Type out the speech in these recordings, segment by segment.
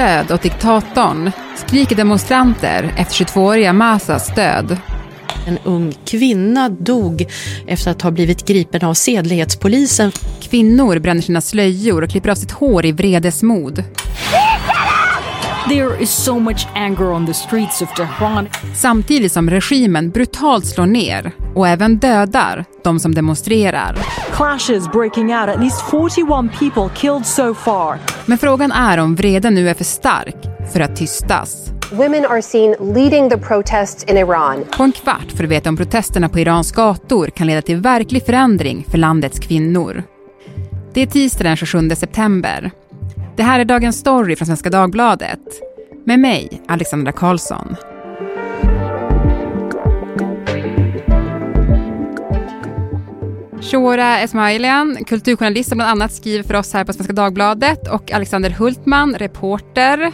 död åt diktatorn skriker demonstranter efter 22-åriga Masas död. En ung kvinna dog efter att ha blivit gripen av sedlighetspolisen. Kvinnor bränner sina slöjor och klipper av sitt hår i vredesmod. There is so much anger on the streets of Tehran. Samtidigt som regimen brutalt slår ner och även dödar de som demonstrerar. Clashes breaking out, at least 41 people killed so far. Men frågan är om vreden nu är för stark för att tystas. Women are seen leading the protests in Iran. På en kvart för att veta om protesterna på Irans gator kan leda till verklig förändring för landets kvinnor. Det är tisdag den 27 september. Det här är Dagens Story från Svenska Dagbladet. Med mig, Alexandra Karlsson. Shora Esmailian, kulturjournalist som bland annat skriver för oss här på Svenska Dagbladet och Alexander Hultman, reporter.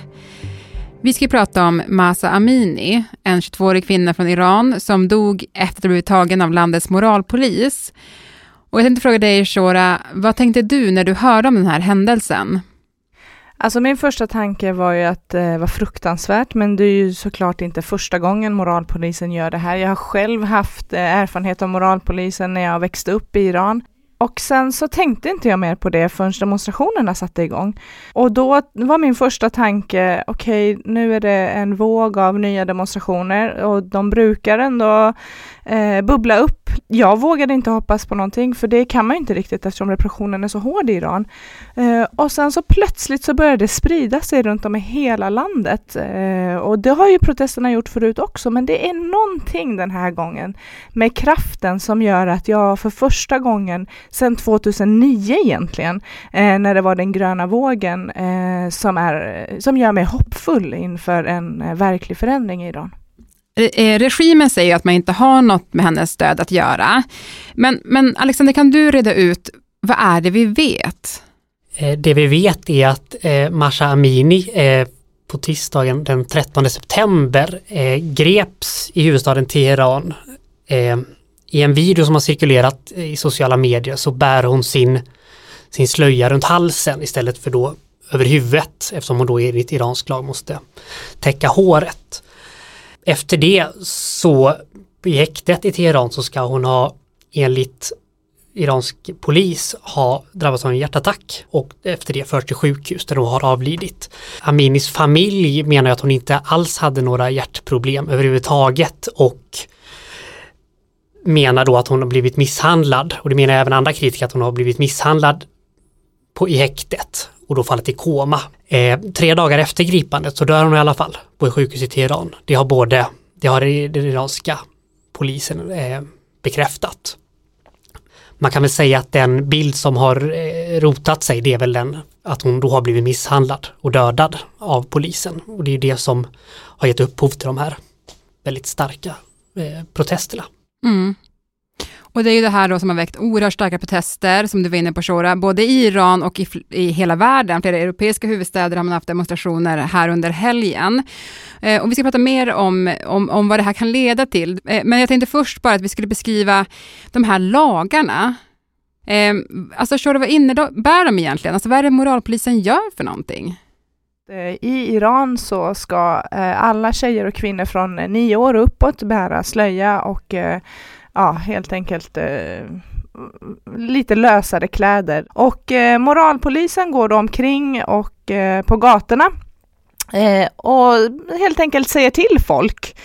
Vi ska prata om Masa Amini, en 22-årig kvinna från Iran som dog efter att ha blivit tagen av landets moralpolis. Och jag tänkte fråga dig, Shora, vad tänkte du när du hörde om den här händelsen? Alltså min första tanke var ju att det eh, var fruktansvärt, men det är ju såklart inte första gången moralpolisen gör det här. Jag har själv haft eh, erfarenhet av moralpolisen när jag växte upp i Iran. Och sen så tänkte inte jag mer på det förrän demonstrationerna satte igång. Och då var min första tanke, okej, okay, nu är det en våg av nya demonstrationer och de brukar ändå eh, bubbla upp. Jag vågade inte hoppas på någonting, för det kan man inte riktigt eftersom repressionen är så hård i Iran. Eh, och sen så plötsligt så började det sprida sig runt om i hela landet. Eh, och det har ju protesterna gjort förut också, men det är någonting den här gången med kraften som gör att jag för första gången sedan 2009 egentligen, eh, när det var den gröna vågen, eh, som, är, som gör mig hoppfull inför en eh, verklig förändring i Iran. Eh, regimen säger att man inte har något med hennes död att göra. Men, men Alexander, kan du reda ut, vad är det vi vet? Eh, det vi vet är att eh, Masha Amini eh, på tisdagen den 13 september eh, greps i huvudstaden Teheran. I en video som har cirkulerat i sociala medier så bär hon sin, sin slöja runt halsen istället för då över huvudet eftersom hon då enligt iransk lag måste täcka håret. Efter det så i häktet i Teheran så ska hon ha enligt iransk polis ha drabbats av en hjärtattack och efter det förts till sjukhus där hon har avlidit. Aminis familj menar att hon inte alls hade några hjärtproblem överhuvudtaget och menar då att hon har blivit misshandlad och det menar även andra kritiker att hon har blivit misshandlad på, i häktet och då fallit i koma. Eh, tre dagar efter gripandet så dör hon i alla fall på ett sjukhus i Teheran. Det har både, det har den iranska polisen eh, bekräftat. Man kan väl säga att den bild som har eh, rotat sig det är väl den att hon då har blivit misshandlad och dödad av polisen och det är det som har gett upphov till de här väldigt starka eh, protesterna. Mm. Och det är ju det här då som har väckt oerhört starka protester, som du var inne på Shora, både i Iran och i, i hela världen. Flera europeiska huvudstäder har man haft demonstrationer här under helgen. Eh, och vi ska prata mer om, om, om vad det här kan leda till. Eh, men jag tänkte först bara att vi skulle beskriva de här lagarna. Eh, alltså Shora, vad innebär de egentligen? Alltså vad är det moralpolisen gör för någonting? Eh, I Iran så ska eh, alla tjejer och kvinnor från nio år uppåt bära slöja och eh, ja, helt enkelt lite lösare kläder. Och moralpolisen går då omkring och på gatorna och helt enkelt säger till folk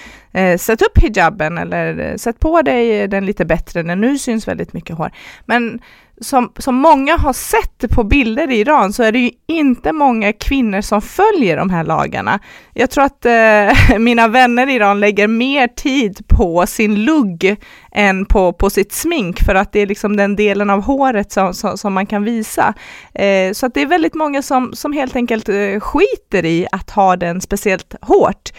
sätt upp hijaben eller sätt på dig den lite bättre, när nu syns väldigt mycket hår. Men som, som många har sett på bilder i Iran så är det ju inte många kvinnor som följer de här lagarna. Jag tror att eh, mina vänner i Iran lägger mer tid på sin lugg än på, på sitt smink för att det är liksom den delen av håret som, som, som man kan visa. Eh, så att det är väldigt många som, som helt enkelt eh, skiter i att ha den speciellt hårt.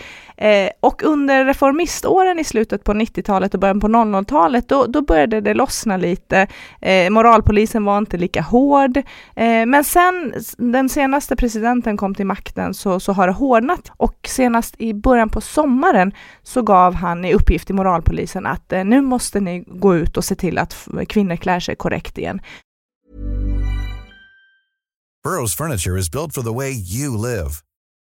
Eh, och under reformiståren i slutet på 90-talet och början på 00-talet, då, då började det lossna lite. Eh, moralpolisen var inte lika hård. Eh, men sen den senaste presidenten kom till makten så, så har det hårdnat och senast i början på sommaren så gav han i uppgift till moralpolisen att eh, nu måste ni gå ut och se till att kvinnor klär sig korrekt igen. Burrows furniture is built for the way you live.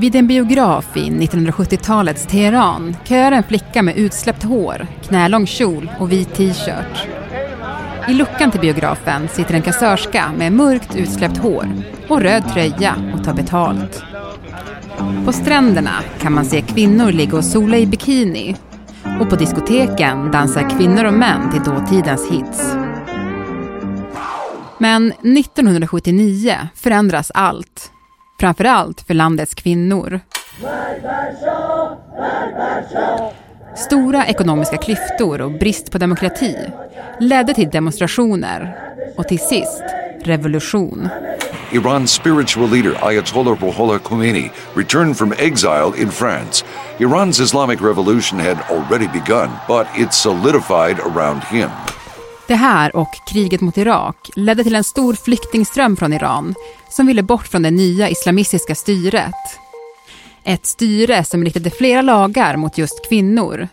Vid en biograf i 1970-talets Teheran köar en flicka med utsläppt hår, knälång kjol och vit t-shirt. I luckan till biografen sitter en kassörska med mörkt utsläppt hår och röd tröja och tar betalt. På stränderna kan man se kvinnor ligga och sola i bikini och på diskoteken dansar kvinnor och män till dåtidens hits. Men 1979 förändras allt. Framförallt för landets kvinnor. Stora ekonomiska klyftor och brist på demokrati ledde till demonstrationer och till sist revolution. Iran's spiritual leader Ayatollah Ruhollah Khomeini returned from exile in France. Iran's Islamic revolution had already begun, but it solidified around him. Det här och kriget mot Irak ledde till en stor flyktingström från Iran som ville bort från det nya islamistiska styret. Ett styre som riktade flera lagar mot just kvinnor.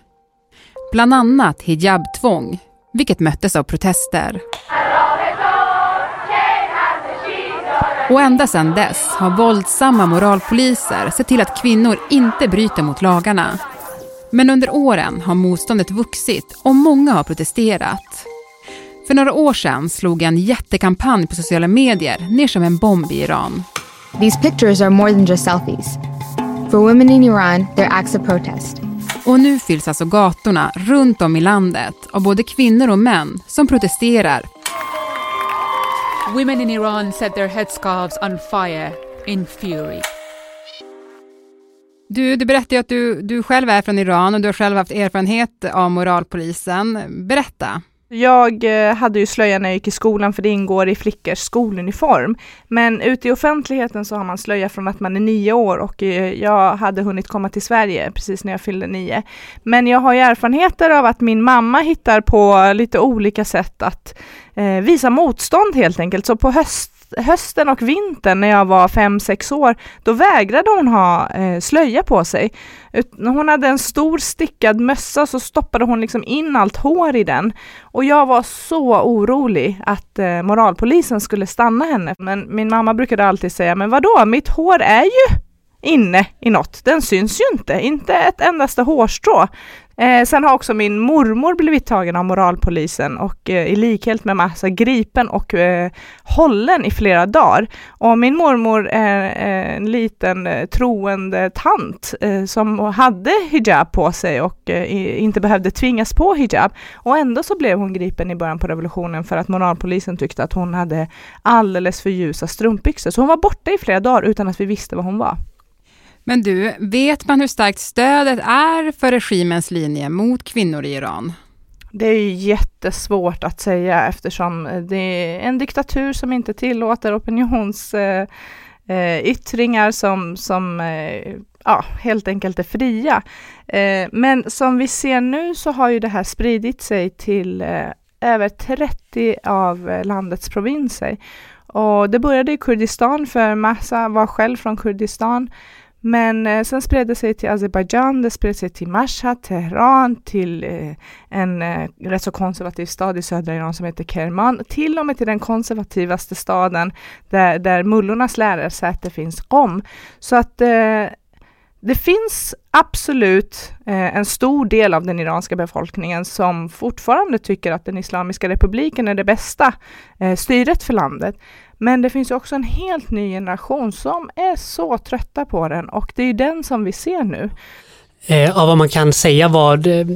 Bland annat hijabtvång, vilket möttes av protester. Och ända sedan dess har våldsamma moralpoliser sett till att kvinnor inte bryter mot lagarna. Men under åren har motståndet vuxit och många har protesterat. För några år sedan slog en jättekampanj på sociala medier ner som en bomb i Iran. These pictures are more than just selfies. For women in Iran, they're acts of protest. Och nu fylls alltså gatorna runt om i landet av både kvinnor och män som protesterar. Women in Iran set their headscarves on fire in fury. Du, du berättade ju att du, du själv är från Iran och du har själv haft erfarenhet av moralpolisen. Berätta. Jag eh, hade ju slöja när jag gick i skolan för det ingår i flickors skoluniform. Men ute i offentligheten så har man slöja från att man är nio år och eh, jag hade hunnit komma till Sverige precis när jag fyllde nio. Men jag har ju erfarenheter av att min mamma hittar på lite olika sätt att eh, visa motstånd helt enkelt. Så på höst hösten och vintern när jag var fem sex år, då vägrade hon ha eh, slöja på sig. Hon hade en stor stickad mössa så stoppade hon liksom in allt hår i den. Och jag var så orolig att eh, moralpolisen skulle stanna henne. Men min mamma brukade alltid säga, men vadå, mitt hår är ju inne i något. Den syns ju inte, inte ett endaste hårstrå. Eh, sen har också min mormor blivit tagen av moralpolisen och eh, i likhet med massa gripen och eh, hållen i flera dagar. Och min mormor är eh, en liten eh, troende tant eh, som hade hijab på sig och eh, inte behövde tvingas på hijab. Och ändå så blev hon gripen i början på revolutionen för att moralpolisen tyckte att hon hade alldeles för ljusa strumpbyxor. Så hon var borta i flera dagar utan att vi visste var hon var. Men du, vet man hur starkt stödet är för regimens linje mot kvinnor i Iran? Det är jättesvårt att säga eftersom det är en diktatur som inte tillåter opinionsyttringar eh, eh, som, som eh, ja, helt enkelt är fria. Men som vi ser nu så har ju det här spridit sig till över 30 av landets provinser. Och det började i Kurdistan, för Massa var själv från Kurdistan. Men eh, sen spred det sig till Azerbajdzjan, det spred sig till Mashhad, Teheran, till eh, en eh, rätt så konservativ stad i södra Iran som heter Kerman, till och med till den konservativaste staden där, där mullornas lärarsäte finns om. Så att eh, det finns absolut eh, en stor del av den iranska befolkningen som fortfarande tycker att den Islamiska republiken är det bästa eh, styret för landet. Men det finns också en helt ny generation som är så trötta på den och det är den som vi ser nu. Eh, av vad man kan säga vad eh,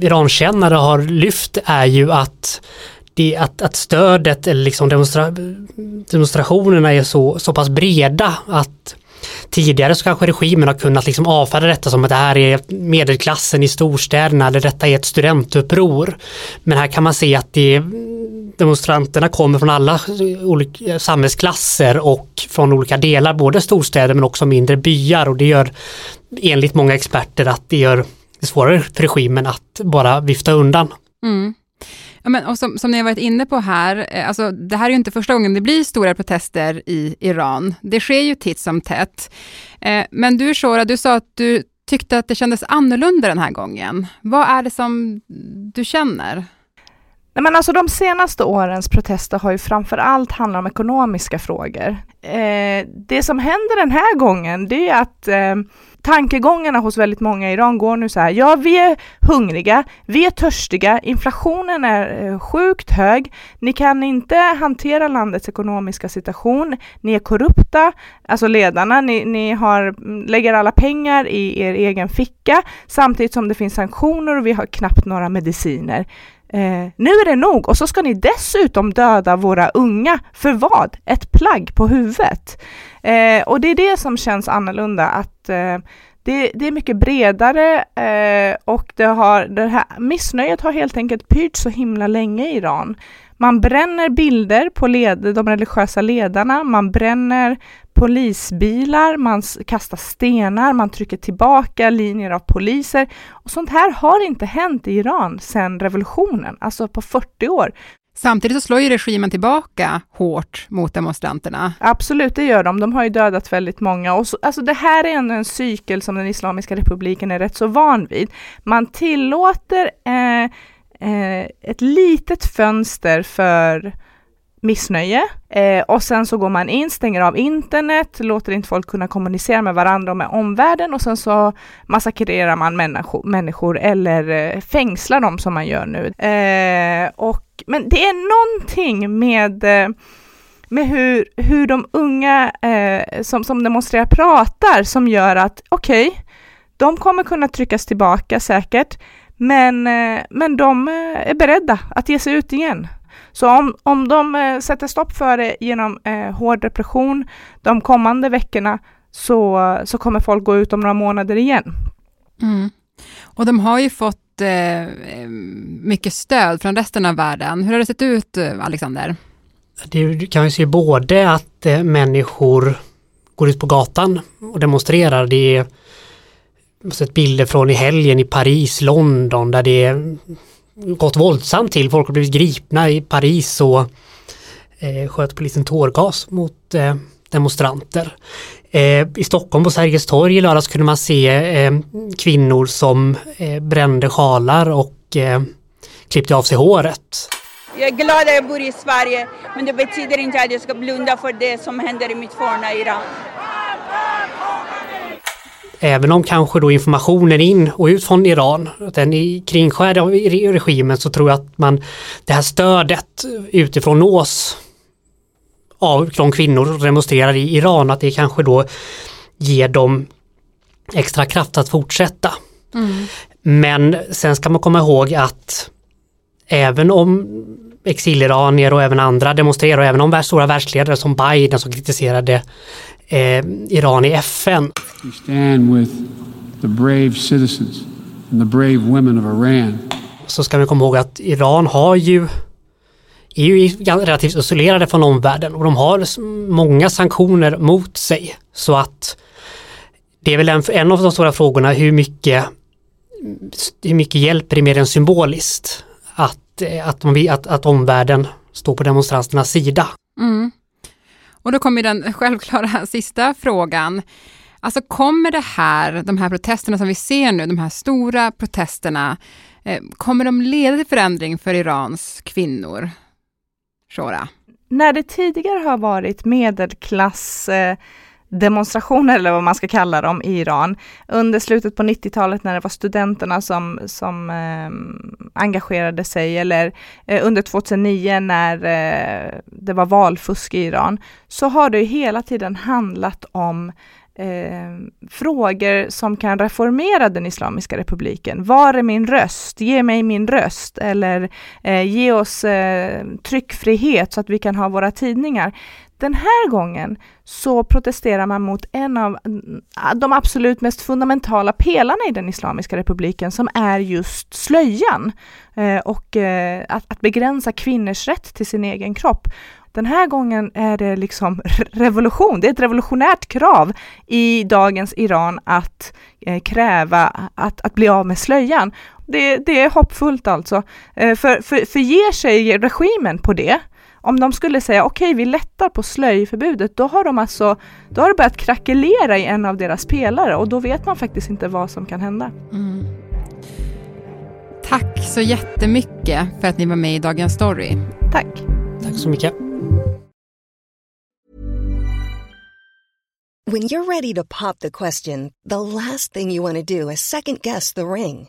Irankännare har lyft är ju att det, att, att stödet eller liksom demonstra, demonstrationerna är så, så pass breda att Tidigare så kanske regimen har kunnat liksom avfärda detta som att det här är medelklassen i storstäderna eller detta är ett studentuppror. Men här kan man se att det demonstranterna kommer från alla olika samhällsklasser och från olika delar, både storstäder men också mindre byar och det gör enligt många experter att det gör det svårare för regimen att bara vifta undan. Mm. Ja, men, och som, som ni har varit inne på här, eh, alltså, det här är ju inte första gången det blir stora protester i Iran. Det sker ju titt som tätt. Eh, men du Shora, du sa att du tyckte att det kändes annorlunda den här gången. Vad är det som du känner? Nej, men alltså de senaste årens protester har ju framför allt handlat om ekonomiska frågor. Eh, det som händer den här gången, det är att eh, tankegångarna hos väldigt många i Iran går nu så här, ja vi är hungriga, vi är törstiga, inflationen är eh, sjukt hög, ni kan inte hantera landets ekonomiska situation, ni är korrupta, alltså ledarna, ni, ni har, mm, lägger alla pengar i er egen ficka, samtidigt som det finns sanktioner och vi har knappt några mediciner. Eh, nu är det nog och så ska ni dessutom döda våra unga. För vad? Ett plagg på huvudet. Eh, och det är det som känns annorlunda, att eh, det, det, är mycket bredare eh, och det, har, det här missnöjet har helt enkelt pyrt så himla länge i Iran. Man bränner bilder på led, de religiösa ledarna, man bränner polisbilar, man kastar stenar, man trycker tillbaka linjer av poliser. Och sånt här har inte hänt i Iran sedan revolutionen, alltså på 40 år. Samtidigt så slår ju regimen tillbaka hårt mot demonstranterna. Absolut, det gör de. De har ju dödat väldigt många. Och så, alltså det här är ändå en cykel som den Islamiska republiken är rätt så van vid. Man tillåter eh, eh, ett litet fönster för missnöje eh, och sen så går man in, stänger av internet, låter inte folk kunna kommunicera med varandra och med omvärlden och sen så massakrerar man människor, människor eller eh, fängslar dem som man gör nu. Eh, och, men det är någonting med eh, med hur, hur de unga eh, som, som demonstrerar pratar som gör att okej, okay, de kommer kunna tryckas tillbaka säkert, men, eh, men de eh, är beredda att ge sig ut igen. Så om, om de eh, sätter stopp för det genom eh, hård repression de kommande veckorna så, så kommer folk gå ut om några månader igen. Mm. Och de har ju fått eh, mycket stöd från resten av världen. Hur har det sett ut, Alexander? Det kan vi se både att eh, människor går ut på gatan och demonstrerar. Det är sett bilder från i helgen i Paris, London där det är gått våldsamt till. Folk har blivit gripna i Paris och eh, sköt polisen tårgas mot eh, demonstranter. Eh, I Stockholm på Sergels torg i lördags kunde man se eh, kvinnor som eh, brände sjalar och eh, klippte av sig håret. Jag är glad att jag bor i Sverige men det betyder inte att jag ska blunda för det som händer i mitt forna Iran. Även om kanske då informationen in och ut från Iran, den är kringskärd av regimen så tror jag att man det här stödet utifrån nås av de kvinnor som demonstrerar i Iran, att det kanske då ger dem extra kraft att fortsätta. Mm. Men sen ska man komma ihåg att även om exiliranier och även andra demonstrerar, och även om stora världsledare som Biden som kritiserade eh, Iran i FN. We stand with the brave citizens and the brave women of Iran. Så ska vi komma ihåg att Iran har ju är ju relativt isolerade från omvärlden och de har många sanktioner mot sig. Så att det är väl en, en av de stora frågorna hur mycket, hur mycket hjälper det mer än symboliskt att, att, att, att omvärlden står på demonstranternas sida. Mm. Och då kommer den självklara sista frågan. Alltså kommer det här, de här protesterna som vi ser nu, de här stora protesterna, eh, kommer de leda till förändring för Irans kvinnor? Shora? När det tidigare har varit medelklass eh, demonstrationer eller vad man ska kalla dem i Iran. Under slutet på 90-talet när det var studenterna som, som eh, engagerade sig eller eh, under 2009 när eh, det var valfusk i Iran så har det hela tiden handlat om Eh, frågor som kan reformera den Islamiska republiken. Var är min röst? Ge mig min röst. Eller eh, ge oss eh, tryckfrihet så att vi kan ha våra tidningar. Den här gången så protesterar man mot en av de absolut mest fundamentala pelarna i den Islamiska republiken som är just slöjan eh, och eh, att, begränsa kvinnors rätt till sin egen kropp. Den här gången är det liksom revolution, det är ett revolutionärt krav i dagens Iran att eh, kräva att, att bli av med slöjan. Det, det är hoppfullt alltså. För, för, för ger sig regimen på det, om de skulle säga okej, okay, vi lättar på slöjförbudet, då har de alltså, då har det börjat krackelera i en av deras pelare och då vet man faktiskt inte vad som kan hända. Mm. Tack så jättemycket för att ni var med i Dagens Story. Tack. Tack så mycket. When you're ready to pop the question, the last thing you want to do is second guess the ring.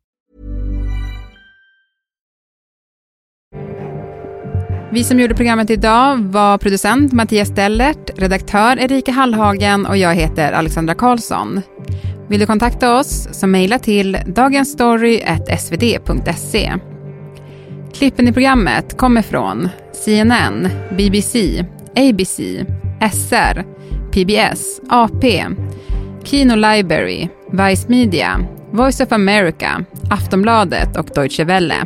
Vi som gjorde programmet idag var producent Mattias Stellert, redaktör Erika Hallhagen och jag heter Alexandra Karlsson. Vill du kontakta oss så mejla till dagensstory.svd.se. Klippen i programmet kommer från CNN, BBC, ABC, SR, PBS, AP, Kino Library, Vice Media, Voice of America, Aftonbladet och Deutsche Welle.